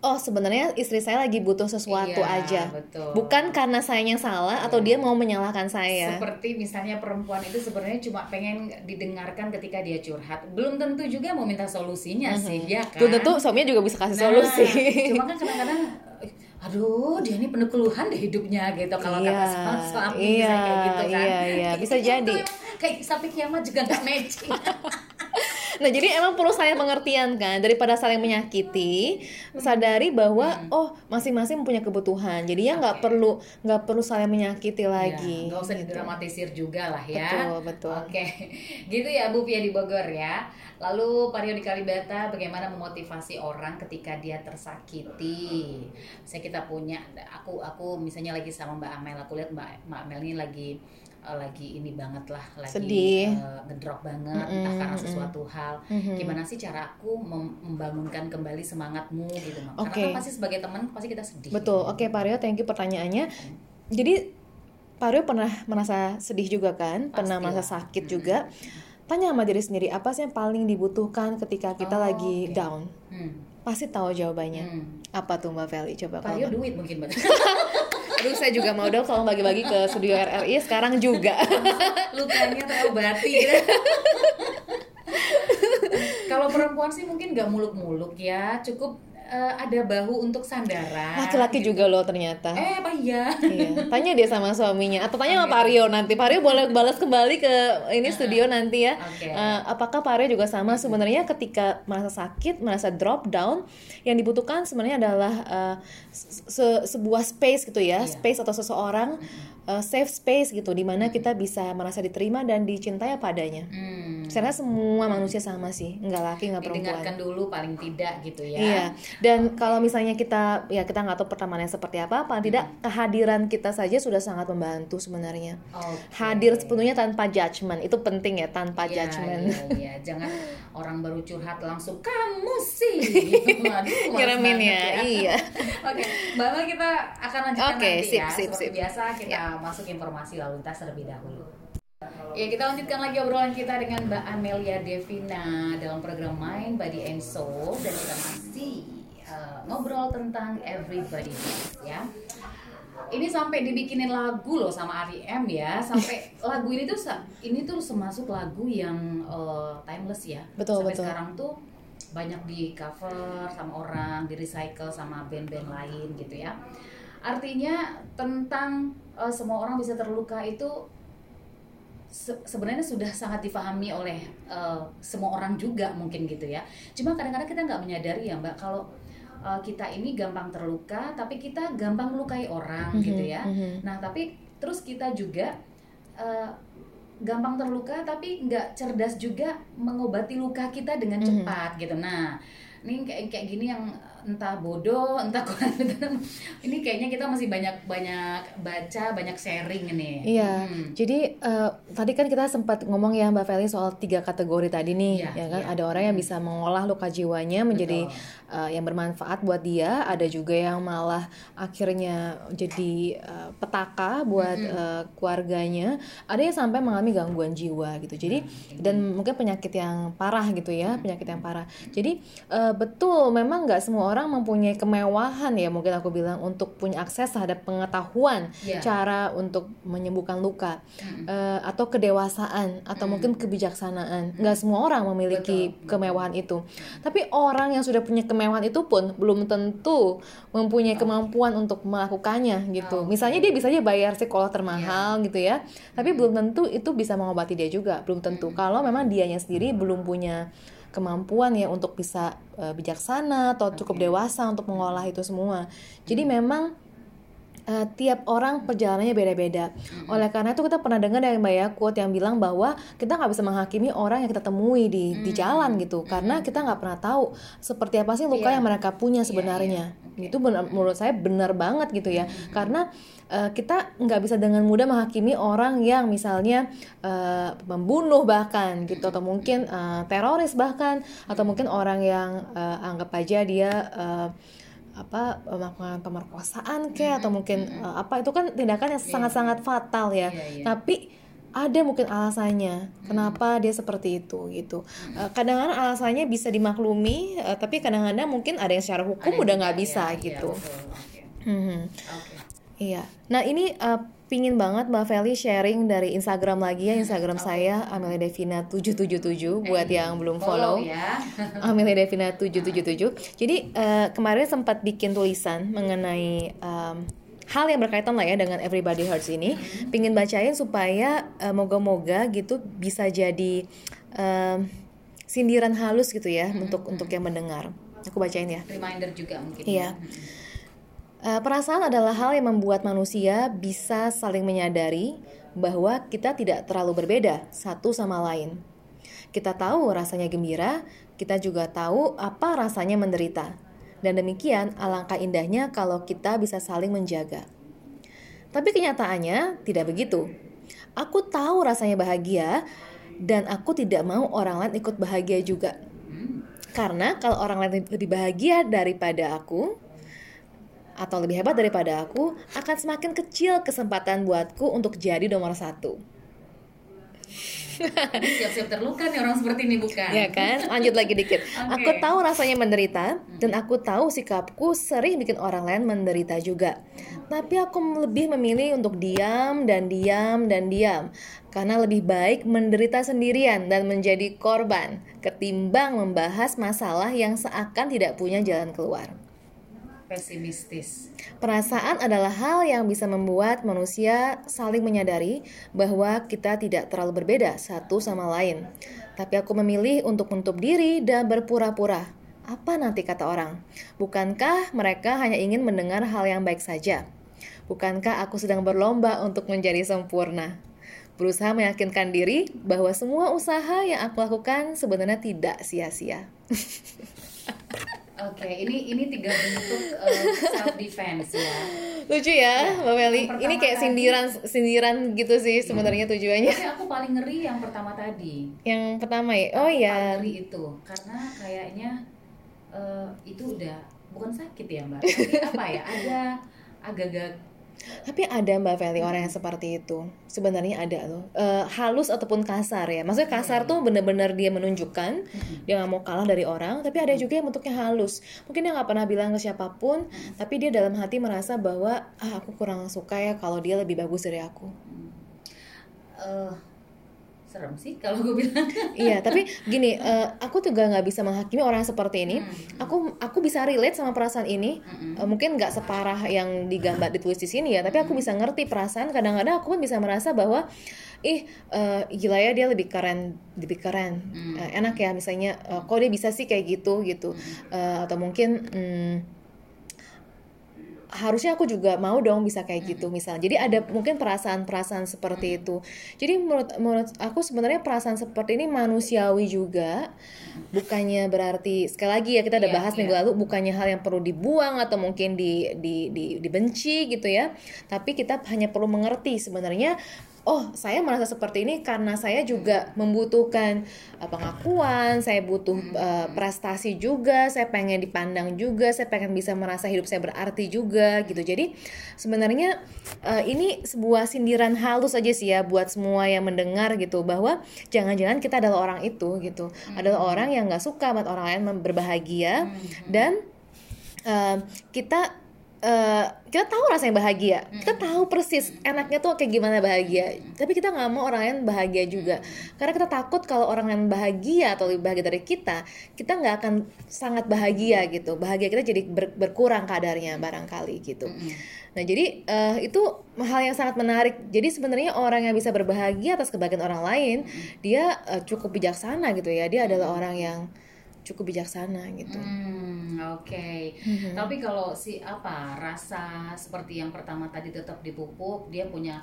oh sebenarnya istri saya lagi butuh sesuatu Iya, aja, betul. bukan karena sayanya salah atau dia mau menyalahkan saya. Seperti misalnya perempuan itu sebenarnya cuma pengen didengarkan ketika dia curhat. Belum tentu juga mau minta solusinya sih, ya kan? Tuh tentu suaminya juga bisa kasih Nah, solusi. Cuma kan kadang-kadang aduh dia ini penuh keluhan deh hidupnya gitu kalau Iya, kata suami iya, bisa kayak gitu kan iya, iya, bisa jadi. kayak sampai kiamat juga nggak matching Nah, jadi emang perlu saling pengertian kan daripada saling menyakiti, sadari bahwa Hmm. oh masing-masing punya kebutuhan. Jadi ya nggak perlu nggak perlu saling menyakiti lagi. Ya, nggak usah gitu. didramatisir juga lah ya Betul, betul. oke gitu ya Bu Pia di Bogor ya lalu Pario di Kalibata bagaimana memotivasi orang ketika dia tersakiti saya kita punya aku aku misalnya lagi sama Mbak Amel aku lihat Mbak Mbak Amel ini lagi eh, lagi ini banget lah lagi Sedih. eh, ngedrop banget entah karena sesuatu hal gimana sih cara aku mem- membangunkan kembali semangatmu gitu Mak? Oke. karena kan pasti sebagai teman pasti kita sedih Betul. Oke, Pak Rio, thank you pertanyaannya. Jadi Pak Rio pernah merasa sedih juga kan? Pernah merasa sakit juga. Tanya sama diri sendiri, apa sih yang paling dibutuhkan ketika kita Oh, lagi oke. down? hmm. Pasti tahu jawabannya. Hmm. Apa tuh Mbak Feli? Coba kalau Pario duit mungkin Mbak. Aduh, saya juga mau dong tolong bagi-bagi ke studio RRI sekarang juga. lukanya terobati gitu. Kalau perempuan sih mungkin nggak muluk-muluk ya, cukup eh, ada bahu untuk sandaran. Laki-laki juga loh ternyata. Eh apa iya? Iya, tanya dia sama suaminya atau tanya sama Pak Rio nanti. Pak Rio boleh balas kembali ke ini studio nanti ya. Oke. Eh, apakah Pak Rio juga sama sebenarnya ketika merasa sakit, merasa drop down, yang dibutuhkan sebenarnya adalah eh, se- sebuah space gitu ya, Iya. space atau seseorang eh, safe space gitu, di mana kita bisa merasa diterima dan dicintai apa adanya. Hmm. Karena semua manusia sama sih, nggak laki nggak perempuan. Didengarkan dulu paling tidak gitu ya. Iya, dan kalau misalnya kita ya kita nggak tahu pertamanya seperti apa, paling tidak kehadiran kita saja sudah sangat membantu sebenarnya. Oke. Hadir sepenuhnya tanpa judgement itu penting ya, tanpa Iya, judgement. Iya, iya. Jangan orang baru curhat langsung kamu sih. Gitu. Aduh, banget ya, iya. Oke, Mbak Mel kita akan lanjutkan Oke, nanti sip, ya. sip, Seperti sip. Ya. biasa kita masuk informasi lalu lintas terlebih dahulu. Ya, kita lanjutkan lagi obrolan kita dengan Mbak Amelia Devina dalam program Mind Body and Soul dan kita masih uh, ngobrol tentang Everybody Dance ya. Ini sampai dibikinin lagu loh sama R.E.M ya, sampai lagu ini tuh ini tuh semasuk lagu yang uh, timeless ya. Betul, sampai betul. sekarang tuh banyak di cover sama orang, di recycle sama band-band lain gitu ya. Artinya tentang uh, semua orang bisa terluka itu se- sebenarnya sudah sangat difahami oleh uh, semua orang juga mungkin gitu ya. Cuma kadang-kadang kita nggak menyadari ya Mbak kalau uh, kita ini gampang terluka, tapi kita gampang melukai orang Mhm, gitu ya. mhm. Nah tapi terus kita juga uh, gampang terluka, tapi nggak cerdas juga mengobati luka kita dengan Mhm. cepat gitu. Nah ini kayak kayak gini yang entah bodoh, entah kurang ini kayaknya kita masih banyak banyak baca, banyak sharing ini. Iya, Hmm. jadi eh, tadi kan kita sempat ngomong ya Mbak Feli soal tiga kategori tadi nih, Iya, ya kan? iya. Ada orang yang bisa mengolah luka jiwanya menjadi Betul. eh, yang bermanfaat buat dia, ada juga yang malah akhirnya jadi eh, petaka buat eh, keluarganya, ada yang sampai mengalami gangguan jiwa gitu. Jadi dan mungkin penyakit yang parah gitu ya, penyakit yang parah. Jadi eh, betul, memang nggak semua orang mempunyai kemewahan ya mungkin aku bilang untuk punya akses terhadap pengetahuan Iya. cara untuk menyembuhkan luka eh, atau kedewasaan atau mungkin kebijaksanaan. Nggak semua orang memiliki kemewahan itu. Tapi orang yang sudah punya kemewahan itu pun belum tentu mempunyai kemampuan untuk melakukannya gitu. Misalnya dia bisa aja bayar psikolog termahal gitu ya. Tapi belum tentu itu bisa mengobati dia juga belum tentu. Kalau memang dianya sendiri belum punya kemampuan ya untuk bisa eh, bijaksana atau cukup dewasa untuk mengolah itu semua jadi memang uh, tiap orang perjalanannya beda-beda. Oleh karena itu kita pernah dengar dari Mbak ya quote yang bilang bahwa kita nggak bisa menghakimi orang yang kita temui di di jalan gitu, karena kita nggak pernah tahu seperti apa sih luka Iya. yang mereka punya Iya, sebenarnya. iya. Itu benar, menurut saya benar banget gitu ya, karena uh, kita nggak bisa dengan mudah menghakimi orang yang misalnya uh, membunuh bahkan gitu. Atau mungkin uh, teroris bahkan. Atau mungkin orang yang uh, anggap aja dia uh, apa melakukan pemerkosaan kayak atau mungkin uh, apa itu kan tindakan yang sangat-sangat fatal ya. Iya, iya. tapi ada mungkin alasannya kenapa dia seperti itu gitu Uh, kadang-kadang alasannya bisa dimaklumi uh, tapi kadang-kadang mungkin ada yang secara hukum Ada udah nggak bisa iya, iya, gitu betul. Oke. Mhm. Oke. Iya. Nah ini uh, pingin banget Mbak Feli sharing dari Instagram lagi ya Instagram saya Amelia Devina 777 buat yang belum follow. ya. Amelia Devina 777. Jadi uh, kemarin sempat bikin tulisan mengenai um, hal yang berkaitan lah ya dengan Everybody Hurts ini. Pingin bacain supaya uh, moga-moga gitu bisa jadi um, sindiran halus gitu ya untuk untuk yang mendengar. Aku bacain ya. Reminder juga mungkin. Iya. Eh, perasaan adalah hal yang membuat manusia bisa saling menyadari bahwa kita tidak terlalu berbeda satu sama lain. Kita tahu rasanya gembira, kita juga tahu apa rasanya menderita. Dan demikian alangkah indahnya kalau kita bisa saling menjaga. Tapi kenyataannya tidak begitu. Aku tahu rasanya bahagia dan aku tidak mau orang lain ikut bahagia juga. Karena kalau orang lain lebih bahagia daripada aku, atau lebih hebat daripada aku, akan semakin kecil kesempatan buatku untuk jadi nomor satu. Siap-siap terluka nih orang seperti ini bukan? Ya kan? Lanjut lagi dikit. Oke. Aku tahu rasanya menderita dan aku tahu sikapku sering bikin orang lain menderita juga. Tapi aku lebih memilih untuk diam dan diam dan diam karena lebih baik menderita sendirian dan menjadi korban ketimbang membahas masalah yang seakan tidak punya jalan keluar. Pesimistis. Perasaan adalah hal yang bisa membuat manusia saling menyadari bahwa kita tidak terlalu berbeda satu sama lain. Tapi aku memilih untuk menutup diri dan berpura-pura. Apa nanti kata orang? Bukankah mereka hanya ingin mendengar hal yang baik saja? Bukankah aku sedang berlomba untuk menjadi sempurna? Berusaha meyakinkan diri bahwa semua usaha yang aku lakukan sebenarnya tidak sia-sia. Oke, ini ini tiga bentuk self defense ya. Lucu ya, Mbak Meli. Ini kayak tadi- sindiran sindiran gitu sih sebenarnya tujuannya. Tapi aku paling ngeri yang pertama tadi. Yang pertama ya, oh Paling ya, ngeri itu karena kayaknya eh, itu udah bukan sakit ya mbak, tapi apa ya ada agak-agak tapi ada Mbak Feli orang yang seperti itu. Sebenarnya ada loh. Eh, halus ataupun kasar ya. Maksudnya kasar tuh bener-bener dia menunjukkan dia nggak mau kalah dari orang. Tapi ada juga yang bentuknya halus. Mungkin dia nggak pernah bilang ke siapa pun, tapi dia dalam hati merasa bahwa ah aku kurang suka ya kalau dia lebih bagus dari aku. eh, serem sih kalau gue bilang. iya, tapi gini, eh, aku juga nggak bisa menghakimi orang yang seperti ini. Aku aku bisa relate sama perasaan ini. Eh, mungkin nggak separah yang digambar ditulis di sini ya, tapi aku bisa ngerti perasaan. Kadang-kadang aku pun bisa merasa bahwa ih eh, gila ya dia lebih keren, lebih keren, Eh, enak ya misalnya. eh, kok dia bisa sih kayak gitu gitu, Eh, atau mungkin. hmm, harusnya aku juga mau dong bisa kayak gitu misalnya jadi ada mungkin perasaan-perasaan seperti itu. Jadi menurut menurut aku sebenarnya perasaan seperti ini manusiawi juga. Bukannya berarti sekali lagi ya kita udah Iya, bahas iya. minggu lalu bukannya hal yang perlu dibuang atau mungkin di, di, di dibenci gitu ya. Tapi kita hanya perlu mengerti sebenarnya oh saya merasa seperti ini karena saya juga membutuhkan uh, pengakuan, saya butuh uh, prestasi juga, saya pengen dipandang juga, saya pengen bisa merasa hidup saya berarti juga gitu. Jadi sebenarnya uh, ini sebuah sindiran halus aja sih ya buat semua yang mendengar gitu bahwa jangan-jangan kita adalah orang itu gitu, adalah orang yang nggak suka buat orang lain berbahagia dan uh, kita eh, kita tahu rasanya bahagia. Kita tahu persis enaknya tuh kayak gimana bahagia. Tapi kita nggak mau orang lain bahagia juga. Karena kita takut kalau orang lain bahagia atau lebih bahagia dari kita kita nggak akan sangat bahagia gitu. Bahagia kita jadi ber- berkurang kadarnya barangkali gitu. Nah jadi eh, itu hal yang sangat menarik. Jadi sebenarnya orang yang bisa berbahagia atas kebahagiaan orang lain dia eh, cukup bijaksana gitu ya. Dia adalah orang yang cukup bijaksana gitu Hmm, Oke, mm-hmm. tapi kalau si apa rasa seperti yang pertama tadi tetap dipupuk, dia punya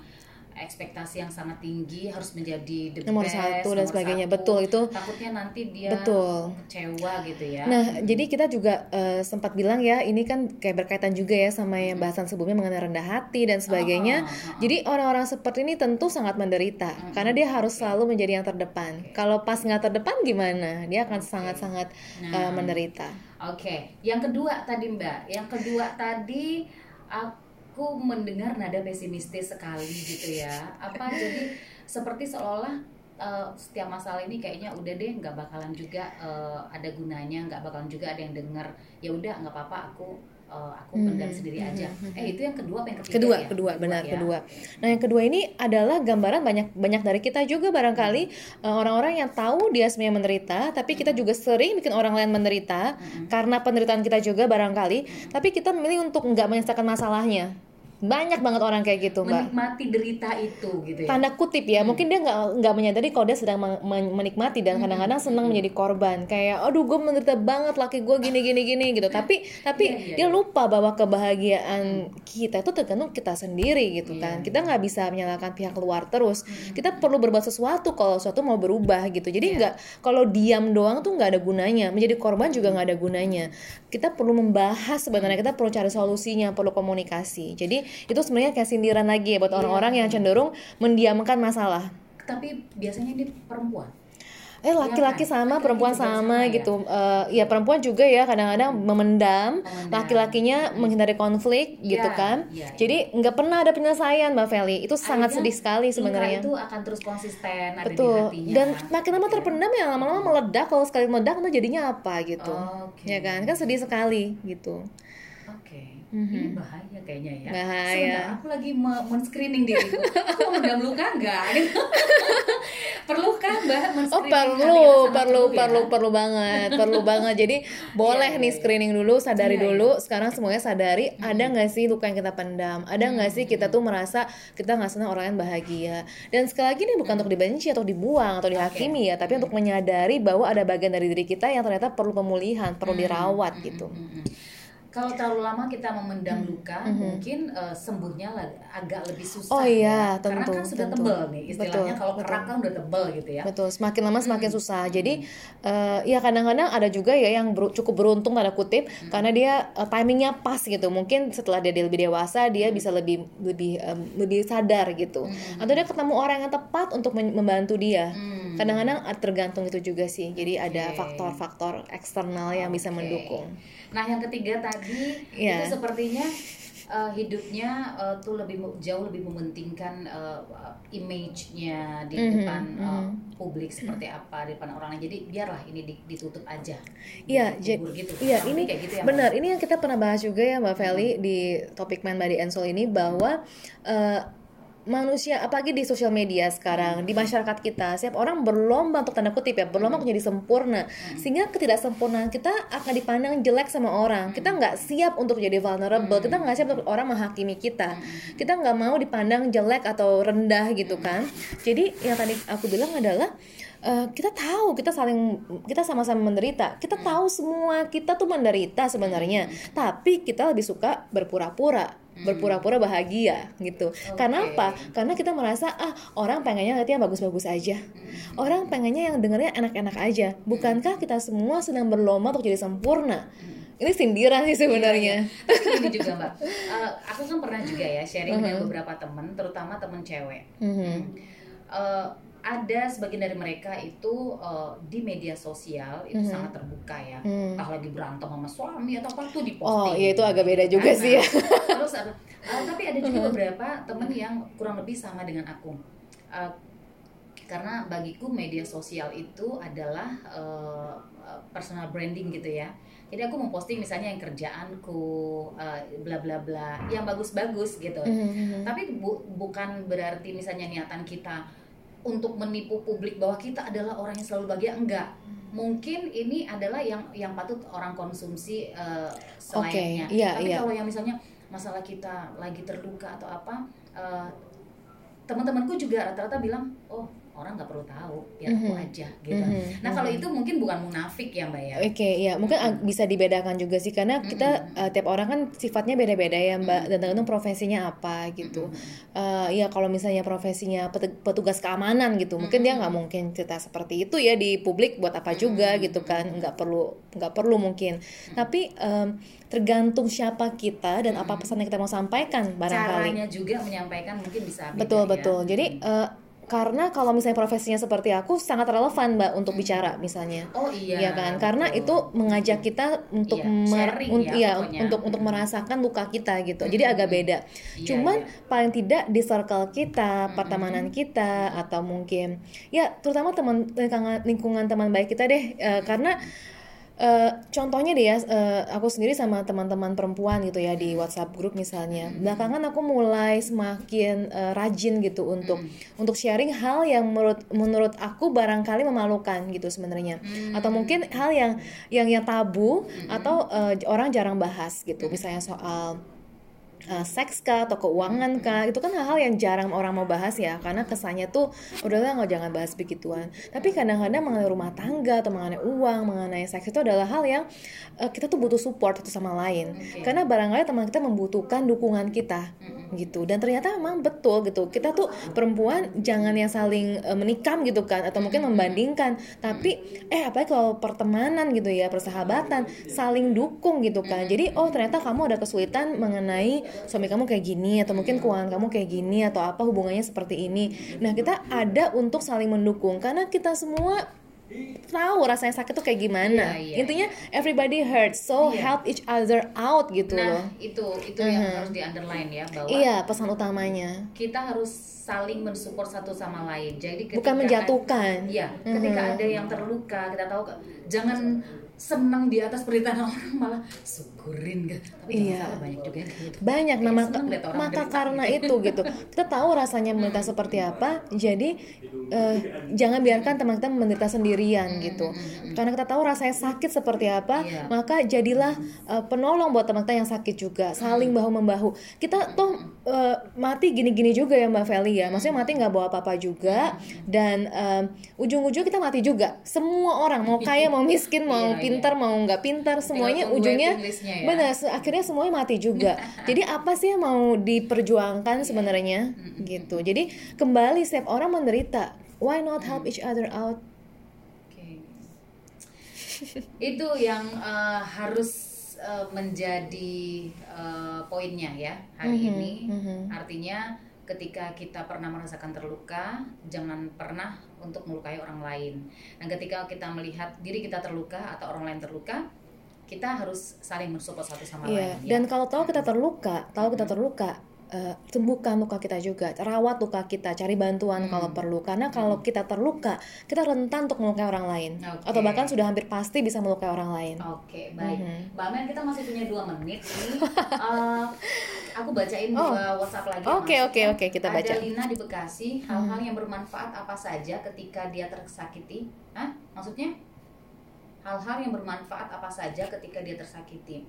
ekspektasi yang sangat tinggi harus menjadi the nomor best, satu dan nomor sebagainya satu. betul itu takutnya nanti dia betul kecewa gitu ya nah jadi kita juga uh, sempat bilang ya ini kan kayak berkaitan juga ya sama yang bahasan sebelumnya mengenai rendah hati dan sebagainya oh, oh, oh. jadi orang-orang seperti ini tentu sangat menderita mm -hmm. karena dia harus selalu menjadi yang terdepan okay. kalau pas nggak terdepan gimana dia akan sangat-sangat okay. nah. uh, menderita oke okay. yang kedua tadi mbak yang kedua tadi uh, aku mendengar nada pesimistis sekali gitu ya. Apa jadi seperti seolah uh, setiap masalah ini kayaknya udah deh nggak bakalan juga uh, ada gunanya nggak bakalan juga ada yang dengar ya udah nggak apa-apa aku uh, aku pendam hmm, sendiri hmm, aja. Hmm, hmm. Eh itu yang kedua apa yang ketiga kedua, ya? Kedua, benar ya? kedua. Nah yang kedua ini adalah gambaran banyak banyak dari kita juga barangkali orang-orang uh, yang tahu dia sebenarnya menderita, tapi kita juga sering bikin orang lain menderita hmm. karena penderitaan kita juga barangkali, hmm. tapi kita memilih untuk nggak menyelesaikan masalahnya banyak banget orang kayak gitu mbak menikmati derita itu gitu ya tanda kutip ya hmm. mungkin dia nggak nggak menyadari kalau dia sedang menikmati dan hmm. kadang-kadang senang menjadi korban kayak aduh gue menderita banget laki gue gini gini gini gitu tapi tapi yeah, yeah, dia yeah. lupa bahwa kebahagiaan kita itu tergantung kita sendiri gitu yeah. kan kita nggak bisa menyalahkan pihak luar terus hmm. kita perlu berbuat sesuatu kalau sesuatu mau berubah gitu jadi iya. nggak yeah. kalau diam doang tuh nggak ada gunanya menjadi korban juga nggak ada gunanya kita perlu membahas sebenarnya kita perlu cari solusinya perlu komunikasi jadi itu sebenarnya kayak sindiran lagi ya buat iya. orang-orang yeah. yang cenderung mendiamkan masalah. Tapi biasanya ini perempuan. Eh iya laki-laki kan? sama perempuan sama, sama ya? gitu. Uh, ya perempuan juga ya kadang-kadang memendam, memendam. laki-lakinya menghindari konflik ya, gitu kan. ya, jadi nggak pernah ada penyelesaian mbak Feli. Itu Akhirnya, sangat sedih sekali sebenarnya. Itu akan terus konsisten ada betul. di hatinya, dan makin lama terpendam ya lama-lama meledak. Kalau sekali meledak itu jadinya apa gitu. Okay. ya kan? Kan sedih sekali gitu Mm-hmm. Ini bahaya kayaknya ya. Bahaya. Sebentar, aku lagi men-screening diriku. aku mendam luka enggak? Perlukah Mbak? Oh, perlu, perlu, ya? perlu, perlu banget, perlu banget. Jadi boleh yeah, nih yeah. screening dulu, sadari yeah, dulu. Yeah. Sekarang semuanya sadari mm-hmm. ada nggak sih luka yang kita pendam? Ada nggak mm-hmm. sih kita tuh merasa kita nggak senang orang yang bahagia? Dan sekali lagi ini bukan mm-hmm. untuk dibenci atau dibuang atau dihakimi okay. ya, tapi mm-hmm. untuk menyadari bahwa ada bagian dari diri kita yang ternyata perlu pemulihan, perlu mm-hmm. dirawat gitu. Mm-hmm kalau terlalu lama kita memendam hmm. luka, mm -hmm. mungkin uh, sembuhnya agak lebih susah. Oh iya, ya. tentu. Karena kan sudah tentu. tebel nih, istilahnya kalau kerak kan udah tebel gitu ya. Betul, semakin lama semakin hmm. susah. Jadi uh, ya kadang-kadang ada juga ya yang ber cukup beruntung tanda kutip hmm. karena dia uh, timingnya pas gitu. Mungkin setelah dia lebih dewasa dia hmm. bisa lebih lebih um, lebih sadar gitu. Hmm. Atau dia ketemu orang yang tepat untuk membantu dia. Hmm. Kadang-kadang tergantung itu juga sih. Jadi okay. ada faktor-faktor eksternal yang okay. bisa mendukung. Nah, yang ketiga tadi yeah. itu sepertinya uh, hidupnya uh, tuh lebih jauh lebih mementingkan uh, image-nya di mm -hmm, depan uh, mm -hmm. publik seperti apa di depan orang lain. Jadi biarlah ini ditutup aja. Iya, gitu. Iya, ini kayak gitu ya, benar. Ini yang kita pernah bahas juga ya Mbak Feli hmm. di topik main body and soul ini bahwa uh, manusia apalagi di sosial media sekarang di masyarakat kita setiap orang berlomba untuk tanda kutip ya berlomba untuk jadi sempurna. Sehingga ketidaksempurnaan kita akan dipandang jelek sama orang. Kita nggak siap untuk jadi vulnerable. Kita nggak siap untuk orang menghakimi kita. Kita nggak mau dipandang jelek atau rendah gitu kan. Jadi yang tadi aku bilang adalah Uh, kita tahu kita saling kita sama-sama menderita. Kita tahu semua kita tuh menderita sebenarnya. Tapi kita lebih suka berpura-pura berpura-pura bahagia gitu. Okay. Karena apa? Karena kita merasa ah orang pengennya lihat yang bagus-bagus aja. Hmm. Orang pengennya yang dengarnya enak-enak aja. Bukankah kita semua sedang berlomba untuk jadi sempurna? Hmm. Ini sindiran sih sebenarnya. Iya, iya. Ini juga mbak, uh, aku kan pernah juga ya sharing uh -huh. dengan beberapa temen, terutama temen cewek. Uh -huh. uh, ada sebagian dari mereka itu uh, di media sosial itu mm -hmm. sangat terbuka ya. Mm. Ah lagi berantem sama suami atau apa tuh di posting. Oh, iya itu agak beda juga nah, sih ya. Terus ada uh, tapi ada juga mm-hmm. beberapa temen yang kurang lebih sama dengan aku. Uh, karena bagiku media sosial itu adalah uh, personal branding gitu ya. Jadi aku memposting misalnya yang kerjaanku, uh, bla bla bla, yang bagus-bagus gitu. Mm -hmm. Tapi bu bukan berarti misalnya niatan kita untuk menipu publik bahwa kita adalah orang yang selalu bahagia? Enggak. Mungkin ini adalah yang yang patut orang konsumsi uh, selainnya okay, iya, tapi iya. kalau yang misalnya masalah kita lagi terluka atau apa uh, teman-temanku juga rata-rata bilang oh orang nggak perlu tahu biar aku Mhm. aja gitu. Mhm, nah kalau itu mungkin bukan munafik ya mbak ya? Oke, ya mungkin ag- bisa dibedakan juga sih karena kita eh, tiap orang kan sifatnya beda-beda ya mbak. Dan tergantung profesinya apa gitu. Eh, ya kalau misalnya profesinya pet- petugas keamanan gitu, mungkin dia nggak mungkin cerita seperti itu ya di publik buat apa juga gitu kan, nggak perlu nggak perlu mungkin. Tapi em, tergantung siapa kita dan apa pesan yang kita mau sampaikan barangkali. caranya juga menyampaikan mungkin bisa beda Betul ya. betul. Jadi eh, karena kalau misalnya profesinya seperti aku sangat relevan mbak untuk bicara misalnya. oh iya Iya kan, karena itu mengajak kita untuk Iya, mer- un- ya iya, pokoknya. untuk untuk merasakan luka kita gitu. Jadi agak beda. Iya, Cuman iya. paling tidak di circle kita, pertemanan kita atau mungkin ya terutama teman lingkungan, lingkungan teman baik kita deh Eh, karena eh, contohnya deh ya eh, aku sendiri sama teman-teman perempuan gitu ya di WhatsApp grup misalnya. Belakangan aku mulai semakin eh, rajin gitu untuk untuk sharing hal yang menurut menurut aku barangkali memalukan gitu sebenarnya. Atau mungkin hal yang yang yang tabu atau eh, orang jarang bahas gitu. Misalnya soal uh, seks kah atau keuangan kah? Itu kan hal-hal yang jarang orang mau bahas ya karena kesannya tuh udahlah nggak jangan bahas begituan. Tapi kadang-kadang mengenai rumah tangga atau mengenai uang mengenai seks itu adalah hal yang uh, kita tuh butuh support satu sama lain. Oke. karena barangkali teman kita membutuhkan dukungan kita gitu. Dan ternyata memang betul gitu. Kita tuh perempuan jangan yang saling uh, menikam gitu kan atau mungkin membandingkan. Tapi eh apalagi kalau pertemanan gitu ya persahabatan saling dukung gitu kan. Jadi oh ternyata kamu ada kesulitan mengenai suami kamu kayak gini atau mungkin keuangan kamu kayak gini atau apa hubungannya seperti ini. Nah kita ada untuk saling mendukung karena kita semua tahu rasanya sakit tuh kayak gimana. Iya, iya, intinya everybody hurts so Iya. help each other out gitu loh. nah itu itu yang harus di underline ya bahwa iya pesan utamanya. kita harus saling mensupport satu sama lain. Jadi ketika bukan menjatuhkan. Iya, ketika ada yang terluka, kita tahu jangan senang di atas penderitaan orang malah syukurin gitu. Tapi Iya. salah banyak juga gitu. banyak nah maka, maka karena itu gitu kita tahu rasanya menderita seperti apa jadi eh, jangan biarkan teman kita menderita sendirian gitu karena kita tahu rasanya sakit seperti apa Iya. maka jadilah eh, penolong buat teman kita yang sakit juga saling bahu membahu kita tuh eh, mati gini-gini juga ya mbak Feli ya. Maksudnya mati nggak bawa apa-apa juga. Dan eh, ujung-ujung kita mati juga. Semua orang mau kaya mau miskin mau Iya, iya. pintar mau nggak pintar semuanya ujungnya ya. benar akhirnya semuanya mati juga. Jadi apa sih yang mau diperjuangkan sebenarnya? Gitu. Jadi kembali setiap orang menderita. Why not help each other out? Itu yang eh, harus eh, menjadi eh, poinnya ya hari Mhm, ini. mhm. Artinya ketika kita pernah merasakan terluka, jangan pernah untuk melukai orang lain. Dan ketika kita melihat diri kita terluka atau orang lain terluka, kita harus saling mensupport satu sama Iya, lain. ya. dan kalau tahu kita terluka, tahu kita terluka, eh, sembuhkan luka kita juga, rawat luka kita, cari bantuan kalau perlu. Karena kalau kita terluka, kita rentan untuk melukai orang lain, Oke. atau bahkan sudah hampir pasti bisa melukai orang lain. Oke, baik. Mhm. Mbak Mel, kita masih punya dua menit. Eh, aku bacain Oh. dua WhatsApp lagi. Oke, oke, oke, kita baca. Ada Lina di Bekasi. Hal-hal yang bermanfaat apa saja ketika dia tersakiti? Hah? Maksudnya? Hal-hal yang bermanfaat apa saja ketika dia tersakiti?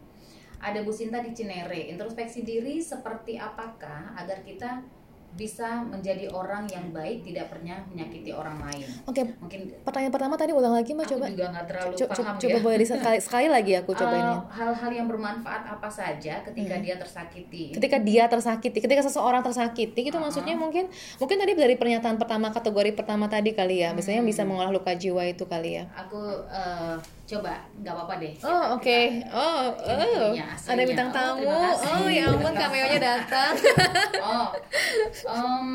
Ada Bu Sinta di Cinere. Introspeksi diri seperti apakah agar kita bisa menjadi orang yang baik tidak pernah menyakiti orang lain? Oke, Mungkin pertanyaan pertama tadi ulang lagi, aku coba. juga nggak terlalu Co- co- paham coba ya. boleh sekali, sekali lagi aku coba ini. Eh, hal-hal yang bermanfaat apa saja ketika dia tersakiti ketika dia tersakiti, ketika seseorang tersakiti, itu maksudnya mungkin mungkin tadi dari pernyataan pertama kategori pertama tadi kali ya, misalnya Hmm. bisa mengolah luka jiwa itu kali ya. aku eh, coba nggak apa-apa deh Oh oke, oh, oh. Ini aslinya. ada bintang Oh, tamu, kasih. oh ya ampun Terima cameo-nya datang. oh em,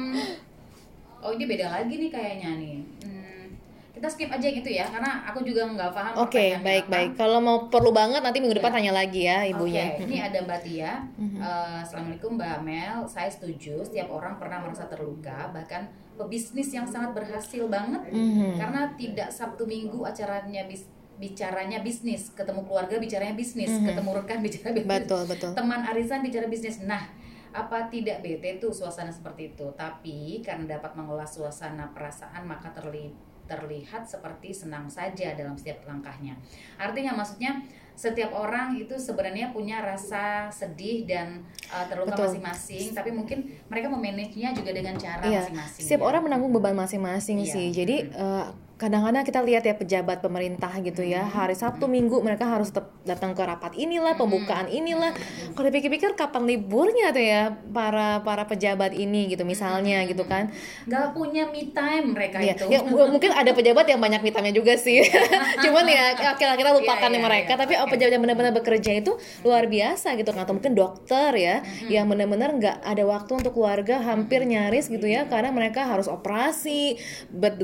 oh ini beda lagi nih kayaknya nih Hmm, kita skip aja gitu ya karena aku juga nggak paham Oke, pertanyaannya baik apa. baik. Kalau mau perlu banget nanti minggu depan Iya. tanya lagi ya ibunya. Oke, ini ada Mbak Tia. Eh, Assalamualaikum Mbak Mel. Saya setuju. Setiap orang pernah merasa terluka. Bahkan pebisnis yang sangat berhasil banget Mhm. karena tidak Sabtu Minggu acaranya bis bicaranya bisnis, ketemu keluarga bicaranya bisnis, Mhm. ketemu rekan bicara bisnis, Betul betul. teman arisan bicara bisnis. Nah, apa tidak bete tuh suasana seperti itu? Tapi karena dapat mengolah suasana perasaan maka terli- terlihat seperti senang saja dalam setiap langkahnya. Artinya maksudnya setiap orang itu sebenarnya punya rasa sedih dan uh, terluka masing-masing, tapi mungkin mereka memanagenya juga dengan cara Iya, masing-masing. setiap ya. orang menanggung beban masing-masing Iya. sih. Jadi eh, kadang-kadang kita lihat ya pejabat pemerintah gitu ya, hari Sabtu Minggu mereka harus tetap datang ke rapat inilah, pembukaan inilah. Kalau dipikir-pikir kapan liburnya tuh ya para para pejabat ini gitu misalnya gitu kan. nggak punya me time mereka Iya, itu. ya, mungkin ada pejabat yang banyak mitamnya juga sih. Cuman ya kita kita lupakan Iya, iya, mereka. iya. Tapi oh, pejabat yang benar-benar bekerja itu luar biasa gitu kan. Atau mungkin dokter ya, yang benar-benar nggak ada waktu untuk keluarga, hampir nyaris gitu ya, karena mereka harus operasi, ber-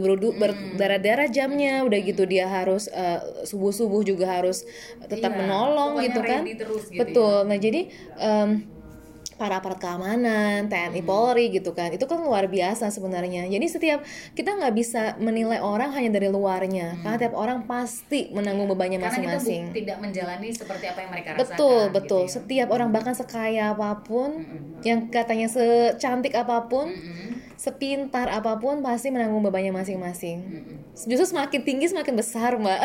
berdarah-darah jamnya, udah gitu dia harus subuh subuh juga harus tetap Iya, menolong gitu kan. terus gitu Betul. Nah jadi em, para aparat keamanan, TNI Polri gitu kan, itu kan luar biasa sebenarnya. Jadi setiap kita nggak bisa menilai orang hanya dari luarnya, karena tiap orang pasti menanggung bebannya Karena kita bu- masing-masing. tidak menjalani seperti apa yang mereka rasakan. Betul, gitu betul. ya. Setiap orang bahkan sekaya apa pun, yang katanya secantik apa pun, sepintar apa pun pasti menanggung bebannya masing-masing. Justru semakin tinggi semakin besar, Mbak.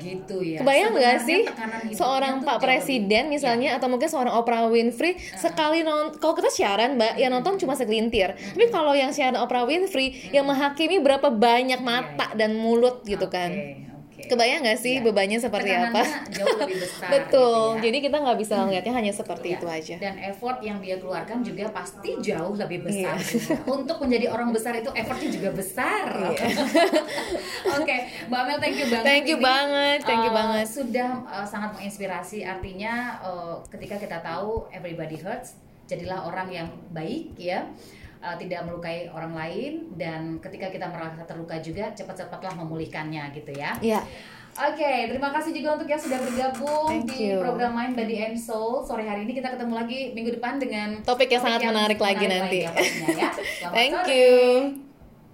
Gitu ya. Kebayang nggak sih seorang Pak Presiden lebih- misalnya atau mungkin seorang Oprah Winfrey sekali non kalau kita siaran Mbak ya nonton cuma segelintir. Tapi kalau yang siaran Oprah Winfrey yang menghakimi berapa banyak mata dan mulut gitu kan. Oke. Kebayang nggak sih Iya. bebannya seperti apa? Tekanannya jauh lebih besar. Betul. gitu ya. Jadi kita nggak bisa ngelihatnya hanya seperti Ya, itu aja. Dan effort yang dia keluarkan juga pasti jauh lebih besar. Iya. juga. Untuk menjadi orang besar itu effortnya juga besar. Oke, Mbak Mel, thank you banget. Thank you Ini, banget, thank you uh, banget. Sudah uh, sangat menginspirasi. Artinya uh, ketika kita tahu everybody hurts, jadilah orang yang baik ya. Uh, tidak melukai orang lain dan ketika kita merasa terluka juga cepat-cepatlah memulihkannya gitu ya. Iya. Oke, terima kasih juga untuk yang sudah bergabung Thank di you. program Mind Body and Soul sore hari ini. Kita ketemu lagi minggu depan dengan Topik yang sangat menarik lagi nanti. ya, pastinya ya. Selamat Thank sore. you.